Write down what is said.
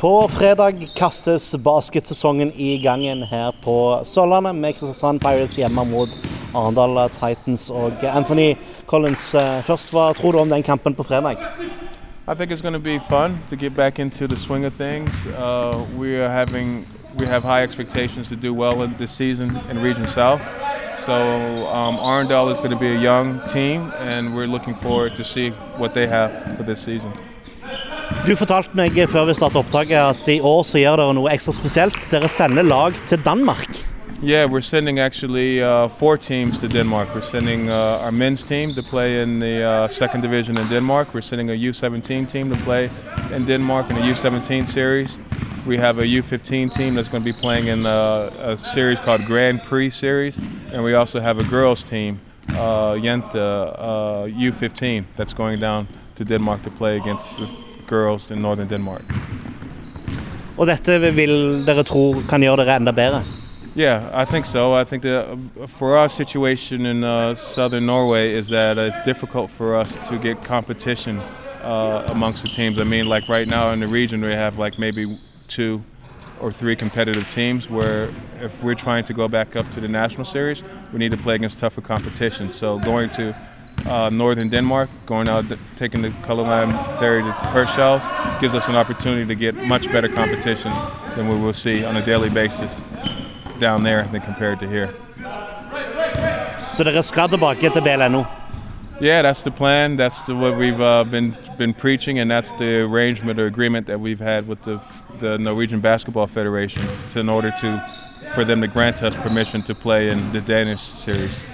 På fredag kastes basketsesongen i gangen her på Sørlandet med Kristiansand Pirates hjemme mot Arendal Titans. Og Anthony Collins, eh, først, hva tror du om den kampen på fredag? I think it's going to be fun to get back into the swing of things. Uh, we are having we have high expectations to do well in this season in Region South. So um, Arendal is going to be a young team, and we're looking forward to see what they have for this season. Du fortalte meg før vi startet opptaket at i år så gjør dere noe ekstra spesielt. Dere sender lag til Danmark. Yeah, we're sending actually uh, four teams to Denmark. We're sending uh, our men's team to play in the uh, second division in Denmark. We're sending a U17 team to play in Denmark in the U17 series. We have a U15 team that's going to be playing in a, a series called Grand Prix Series, and we also have a girls team, uh, Jenta uh, U15, that's going down to Denmark to play against the girls in northern Denmark. Og dette vil dere tro kan gjøre dere enda bedre? Yeah, I think so. I think that uh, for our situation in uh, southern Norway is that it's difficult for us to get competition uh, amongst the teams. I mean, like right now in the region, we have like maybe two or three competitive teams. Where if we're trying to go back up to the national series, we need to play against tougher competition. So going to uh, northern Denmark, going out, taking the Color Line ferry to Hirtshals gives us an opportunity to get much better competition than we will see on a daily basis down there than compared to here. Så dere skal tilbake til BLNO? Yeah, that's the plan. That's the, what we've uh, been been preaching, and that's the arrangement or agreement that we've had with the the Norwegian Basketball Federation in order to for them to grant us permission to play in the Danish series.